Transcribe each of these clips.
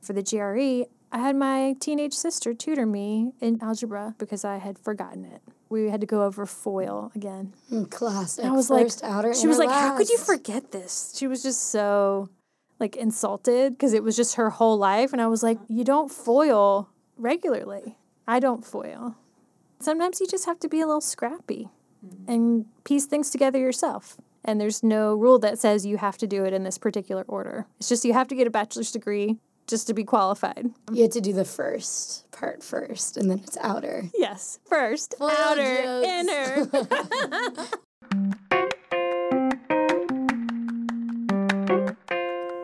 For the GRE, I had my teenage sister tutor me in algebra because I had forgotten it. We had to go over FOIL again. Mm, classic. I was First, like, outer, she was like, how could you forget this? She was just so like insulted because it was just her whole life. And I was like, you don't foil regularly. I don't foil. Sometimes you just have to be a little scrappy and piece things together yourself. And there's no rule that says you have to do it in this particular order. It's just you have to get a bachelor's degree just to be qualified. You have to do the first part first, and then it's outer. Yes. First, Foil outer, jokes. inner.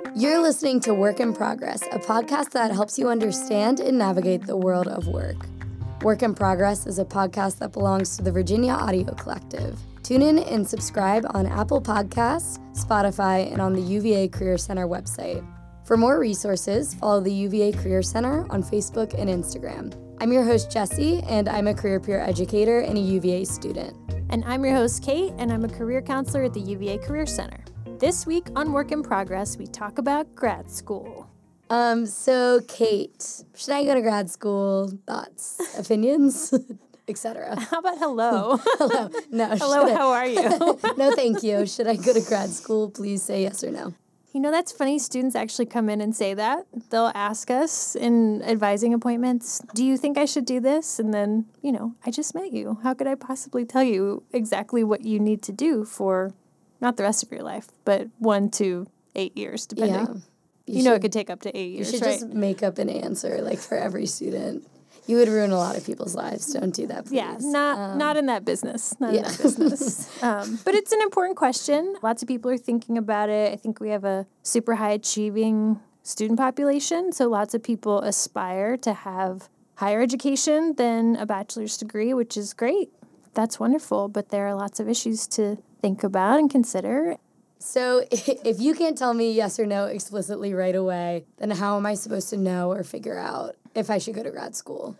You're listening to Work in Progress, a podcast that helps you understand and navigate the world of work. Work in Progress is a podcast that belongs to the Virginia Audio Collective. Tune in and subscribe on Apple Podcasts, Spotify, and on the UVA Career Center website. For more resources, follow the UVA Career Center on Facebook and Instagram. I'm your host, Jesse, and I'm a career peer educator and a UVA student. And I'm your host, Kate, and I'm a career counselor at the UVA Career Center. This week on Work in Progress, we talk about grad school. Um, so Kate, should I go to grad school? Thoughts, opinions, etc. How about hello? Hello. No. hello, I- how are you? no, thank you. Should I go to grad school? Please say yes or no. You know, that's funny. Students actually come in and say that. They'll ask us in advising appointments, Do you think I should do this? And then, you know, I just met you. How could I possibly tell you exactly what you need to do for not the rest of your life, but one to eight years, depending. Yeah. You, know, it could take up to eight years. You should right? just make up an answer like for every student. You would ruin a lot of people's lives. Don't do that, please. Yeah, not not in that business. Not in that business. um, but it's an important question. Lots of people are thinking about it. I think we have a super high achieving student population, so lots of people aspire to have higher education than a bachelor's degree, which is great. That's wonderful, but there are lots of issues to think about and consider. So if you can't tell me yes or no explicitly right away, then how am I supposed to know or figure out if I should go to grad school?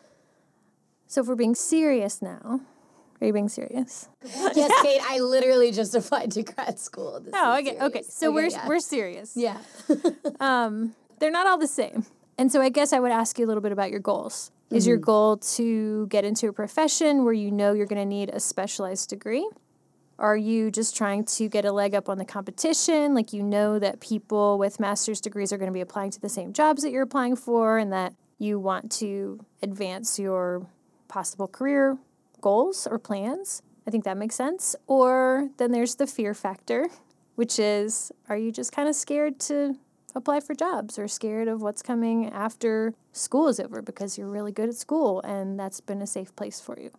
So if we're being serious now, are you being serious? yes, Kate, I literally just applied to grad school. This Oh, okay, okay. So we're yeah. we're serious. yeah. um, they're not all the same. And so I guess I would ask you a little bit about your goals. Is your goal to get into a profession where you know you're going to need a specialized degree? Are you just trying to get a leg up on the competition? Like you know that people with master's degrees are going to be applying to the same jobs that you're applying for and that you want to advance your possible career goals or plans? I think that makes sense. Or then there's the fear factor, which is are you just kind of scared to apply for jobs or scared of what's coming after school is over because you're really good at school and that's been a safe place for you?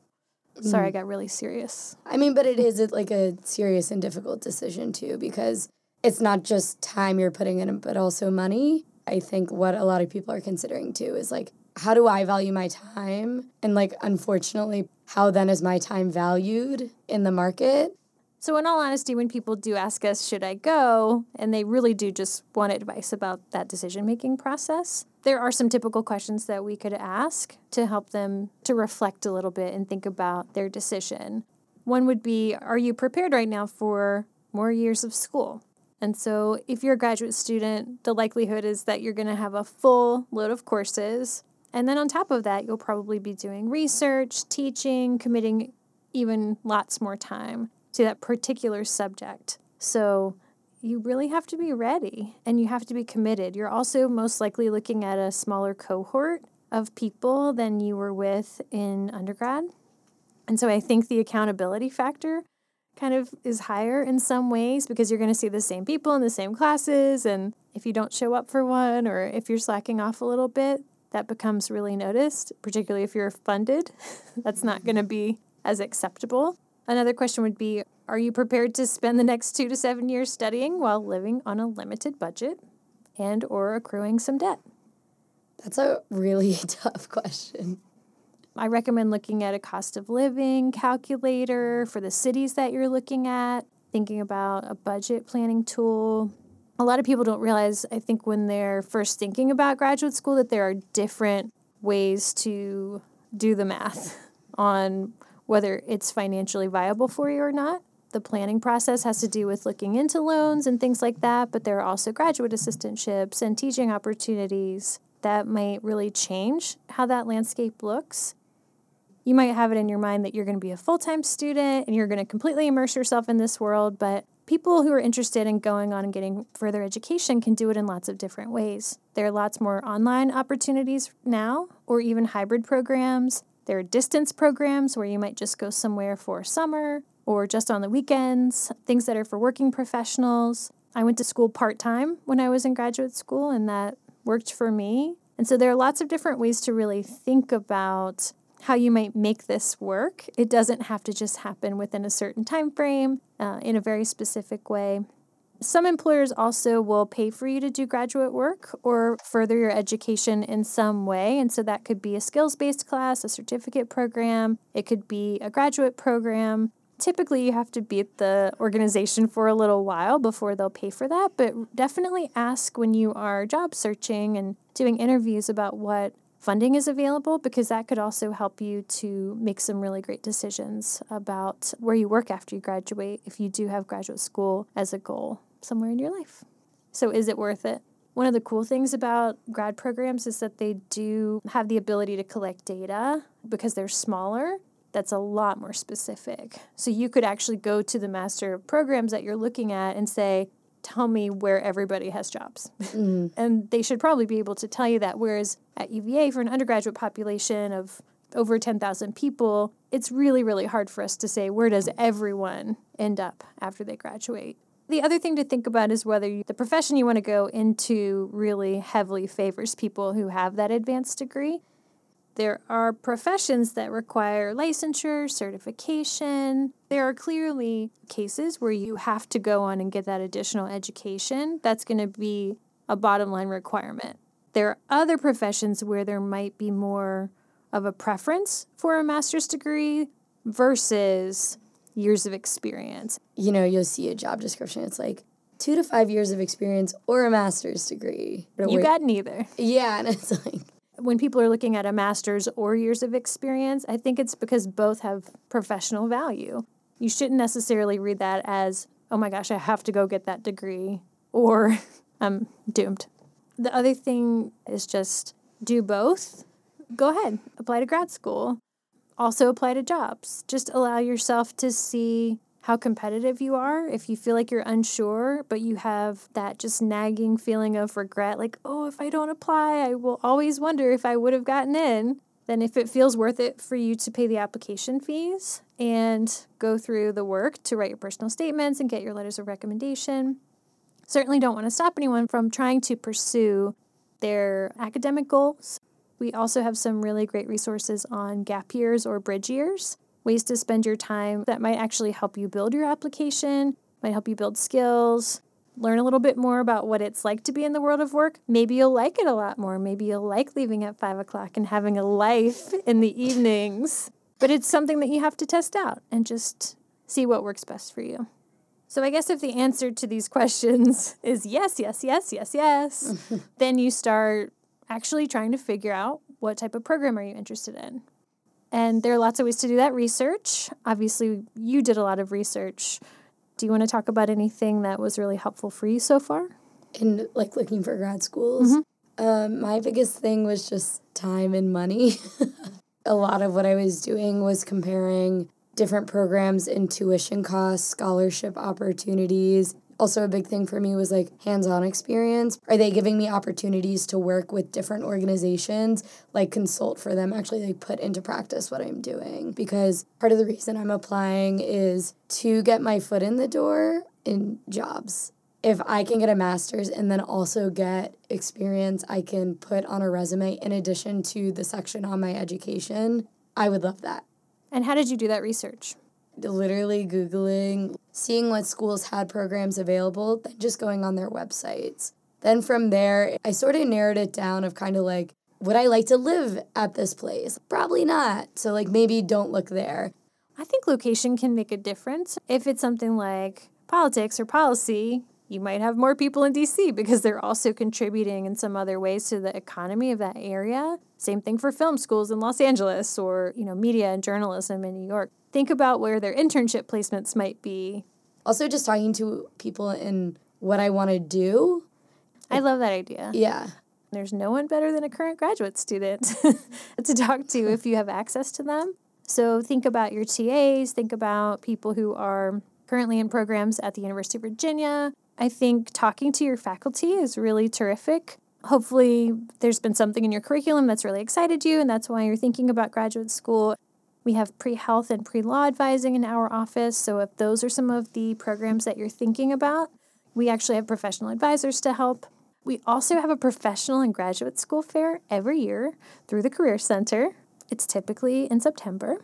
Sorry, I mm. got really serious. I mean, but it is like a serious and difficult decision too, because it's not just time you're putting in, but also money. I think what a lot of people are considering too is like, how do I value my time? And like, unfortunately, how then is my time valued in the market? So, in all honesty, when people do ask us, should I go? And they really do just want advice about that decision making process, there are some typical questions that we could ask to help them to reflect a little bit and think about their decision. One would be Are you prepared right now for more years of school? And so, if you're a graduate student, the likelihood is that you're going to have a full load of courses. And then on top of that, you'll probably be doing research, teaching, committing even lots more time to that particular subject. So you really have to be ready and you have to be committed. You're also most likely looking at a smaller cohort of people than you were with in undergrad. And so I think the accountability factor kind of is higher in some ways because you're going to see the same people in the same classes. And if you don't show up for one or if you're slacking off a little bit, that becomes really noticed, particularly if you're funded. That's not going to be as acceptable. Another question would be Are you prepared to spend the next two to seven years studying while living on a limited budget and or accruing some debt? That's a really tough question. I recommend looking at a cost of living calculator for the cities that you're looking at, thinking about a budget planning tool. A lot of people don't realize, I think, when they're first thinking about graduate school, that there are different ways to do the math on whether it's financially viable for you or not. The planning process has to do with looking into loans and things like that, but there are also graduate assistantships and teaching opportunities. that might really change how that landscape looks. You might have it in your mind that you're going to be a full time student and you're going to completely immerse yourself in this world, but people who are interested in going on and getting further education can do it in lots of different ways. There are lots more online opportunities now, or even hybrid programs. There are distance programs where you might just go somewhere for summer or just on the weekends, things that are for working professionals. I went to school part time when I was in graduate school, and that worked for me. And so there are lots of different ways to really think about how you might make this work. It doesn't have to just happen within a certain time frame uh, in a very specific way. Some employers also will pay for you to do graduate work or further your education in some way. And so that could be a skills based class, a certificate program, it could be a graduate program. Typically, you have to be at the organization for a little while before they'll pay for that, but definitely ask when you are job searching and doing interviews about what funding is available because that could also help you to make some really great decisions about where you work after you graduate if you do have graduate school as a goal somewhere in your life. So, is it worth it? One of the cool things about grad programs is that they do have the ability to collect data because they're smaller. That's a lot more specific. So, you could actually go to the master programs that you're looking at and say, tell me where everybody has jobs. Mm. and they should probably be able to tell you that. Whereas at UVA, for an undergraduate population of over 10,000 people, it's really, really hard for us to say where does everyone end up after they graduate. The other thing to think about is whether you, the profession you want to go into really heavily favors people who have that advanced degree. There are professions that require licensure, certification. There are clearly cases where you have to go on and get that additional education. That's going to be a bottom line requirement. There are other professions where there might be more of a preference for a master's degree versus years of experience. You know, you'll see a job description, it's like two to five years of experience or a master's degree. You got neither. Yeah, and it's like, when people are looking at a master's or years of experience, I think it's because both have professional value. You shouldn't necessarily read that as, oh my gosh, I have to go get that degree or I'm doomed. The other thing is just do both. Go ahead, apply to grad school. Also apply to jobs. Just allow yourself to see how competitive you are. If you feel like you're unsure, but you have that just nagging feeling of regret, like, oh, if I don't apply, I will always wonder if I would have gotten in. Then, if it feels worth it for you to pay the application fees and go through the work to write your personal statements and get your letters of recommendation, certainly don't want to stop anyone from trying to pursue their academic goals. We also have some really great resources on gap years or bridge years ways to spend your time that might actually help you build your application, might help you build skills, learn a little bit more about what it's like to be in the world of work. Maybe you'll like it a lot more. Maybe you'll like leaving at five o'clock and having a life in the evenings. But it's something that you have to test out and just see what works best for you. So I guess if the answer to these questions is yes, yes, yes, yes, yes, then you start actually trying to figure out what type of program are you interested in. And there are lots of ways to do that research. Obviously, you did a lot of research. Do you want to talk about anything that was really helpful for you so far? In like looking for grad schools, mm-hmm. um, my biggest thing was just time and money. a lot of what I was doing was comparing different programs in tuition costs, scholarship opportunities, also a big thing for me was like hands-on experience. Are they giving me opportunities to work with different organizations like consult for them actually like put into practice what i'm doing? Because part of the reason i'm applying is to get my foot in the door in jobs. If i can get a master's and then also get experience i can put on a resume in addition to the section on my education i would love that. And how did you do that research literally Googling, seeing what schools had programs available, then just going on their websites. Then from there, I sort of narrowed it down of kind of like, would I like to live at this place? Probably not. So, like, maybe don't look there. I think location can make a difference. If it's something like politics or policy, you might have more people in DC because they're also contributing in some other ways to the economy of that area. Same thing for film schools in Los Angeles or, you know, media and journalism in New York. Think about where their internship placements might be. Also just talking to people in what I want to do. I love that idea. Yeah. There's no one better than a current graduate student to talk to if you have access to them. So think about your TAs, think about people who are currently in programs at the University of Virginia. I think talking to your faculty is really terrific. Hopefully, there's been something in your curriculum that's really excited you, and that's why you're thinking about graduate school. We have pre health and pre law advising in our office. So, if those are some of the programs that you're thinking about, we actually have professional advisors to help. We also have a professional and graduate school fair every year through the Career Center. It's typically in September.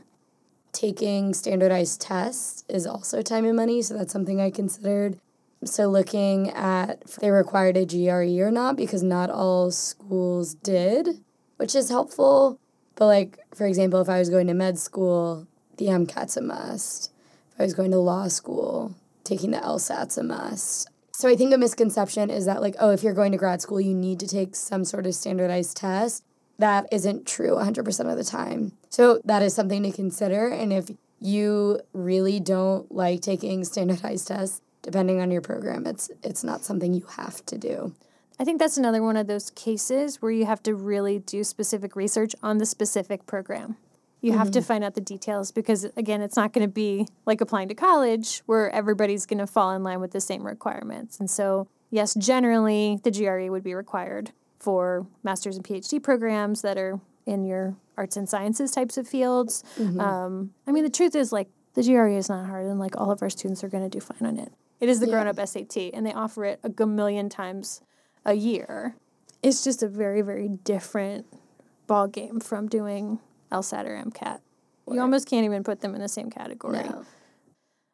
Taking standardized tests is also time and money, so that's something I considered. So, looking at if they required a GRE or not, because not all schools did, which is helpful. But, like, for example, if I was going to med school, the MCAT's a must. If I was going to law school, taking the LSAT's a must. So, I think a misconception is that, like, oh, if you're going to grad school, you need to take some sort of standardized test that isn't true 100% of the time. So that is something to consider. And if you really don't like taking standardized tests, depending on your program, it's it's not something you have to do. I think that's another one of those cases where you have to really do specific research on the specific program. You mm-hmm. have to mm-hmm. find out the details because again, it's not going to be like applying to college where everybody's going to fall in line with the same requirements. And so, yes, generally the GRE would be required for master's and PhD programs that are in your arts and sciences types of fields. Mm-hmm. Um, I mean, the truth is, like, the GRE is not hard, and like all of our students are going to do fine on it. It is the yeah. grown up SAT, and they offer it a million times a year. It's just a very, very different ball game from doing LSAT or MCAT. You almost can't even put them in the same category. No.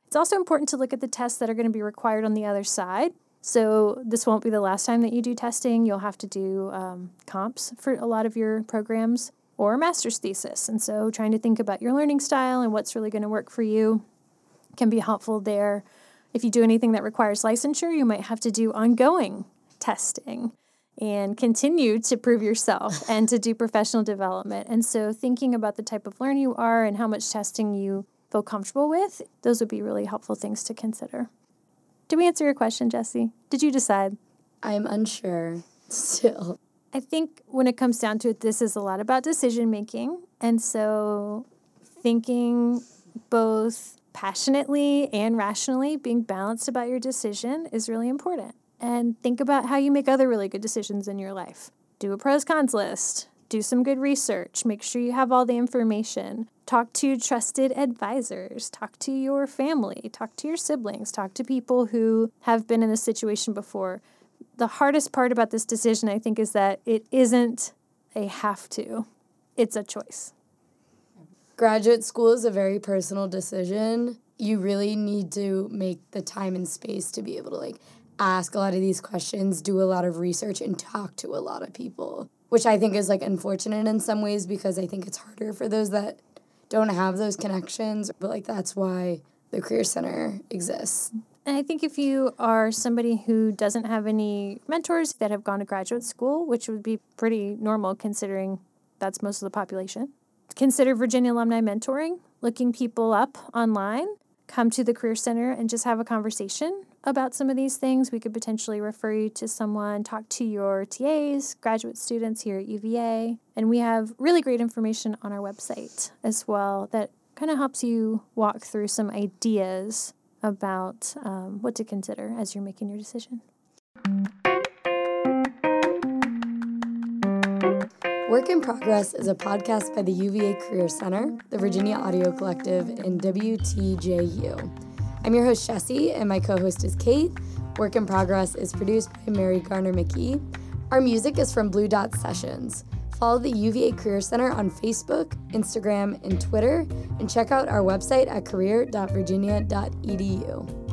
It's also important to look at the tests that are going to be required on the other side. So this won't be the last time that you do testing. You'll have to do um, comps for a lot of your programs or a master's thesis. And so trying to think about your learning style and what's really going to work for you can be helpful there. If you do anything that requires licensure, you might have to do ongoing testing and continue to prove yourself and to do professional development. And so thinking about the type of learner you are and how much testing you feel comfortable with, those would be really helpful things to consider. Did we answer your question, Jesse? Did you decide? I'm unsure still. I think when it comes down to it, this is a lot about decision making. And so thinking both passionately and rationally, being balanced about your decision is really important. And think about how you make other really good decisions in your life. Do a pros cons list, do some good research, make sure you have all the information. Talk to trusted advisors, talk to your family, talk to your siblings, talk to people who have been in this situation before. The hardest part about this decision, I think, is that it isn't a have to, it's a choice. Graduate school is a very personal decision. You really need to make the time and space to be able to like ask a lot of these questions, do a lot of research, and talk to a lot of people which I think is like unfortunate in some ways because I think it's harder for those that don't have those connections. But like that's why the Career Center exists. And I think if you are somebody who doesn't have any mentors that have gone to graduate school, which would be pretty normal considering that's most of the population, consider Virginia Alumni Mentoring, looking people up online, come to the Career Center and just have a conversation about some of these things, we could potentially refer you to someone, talk to your TAs, graduate students here at UVA. And we have really great information on our website as well that kind of helps you walk through some ideas about um, what to consider as you're making your decision. Work in Progress is a podcast by the UVA Career Center, the Virginia Audio Collective, and WTJU. I'm your host, Jesse, and my co host is Kate. Work in Progress is produced by Mary Garner McKee. Our music is from Blue Dot Sessions. Follow the UVA Career Center on Facebook, Instagram, and Twitter, and check out our website at career.virginia.edu.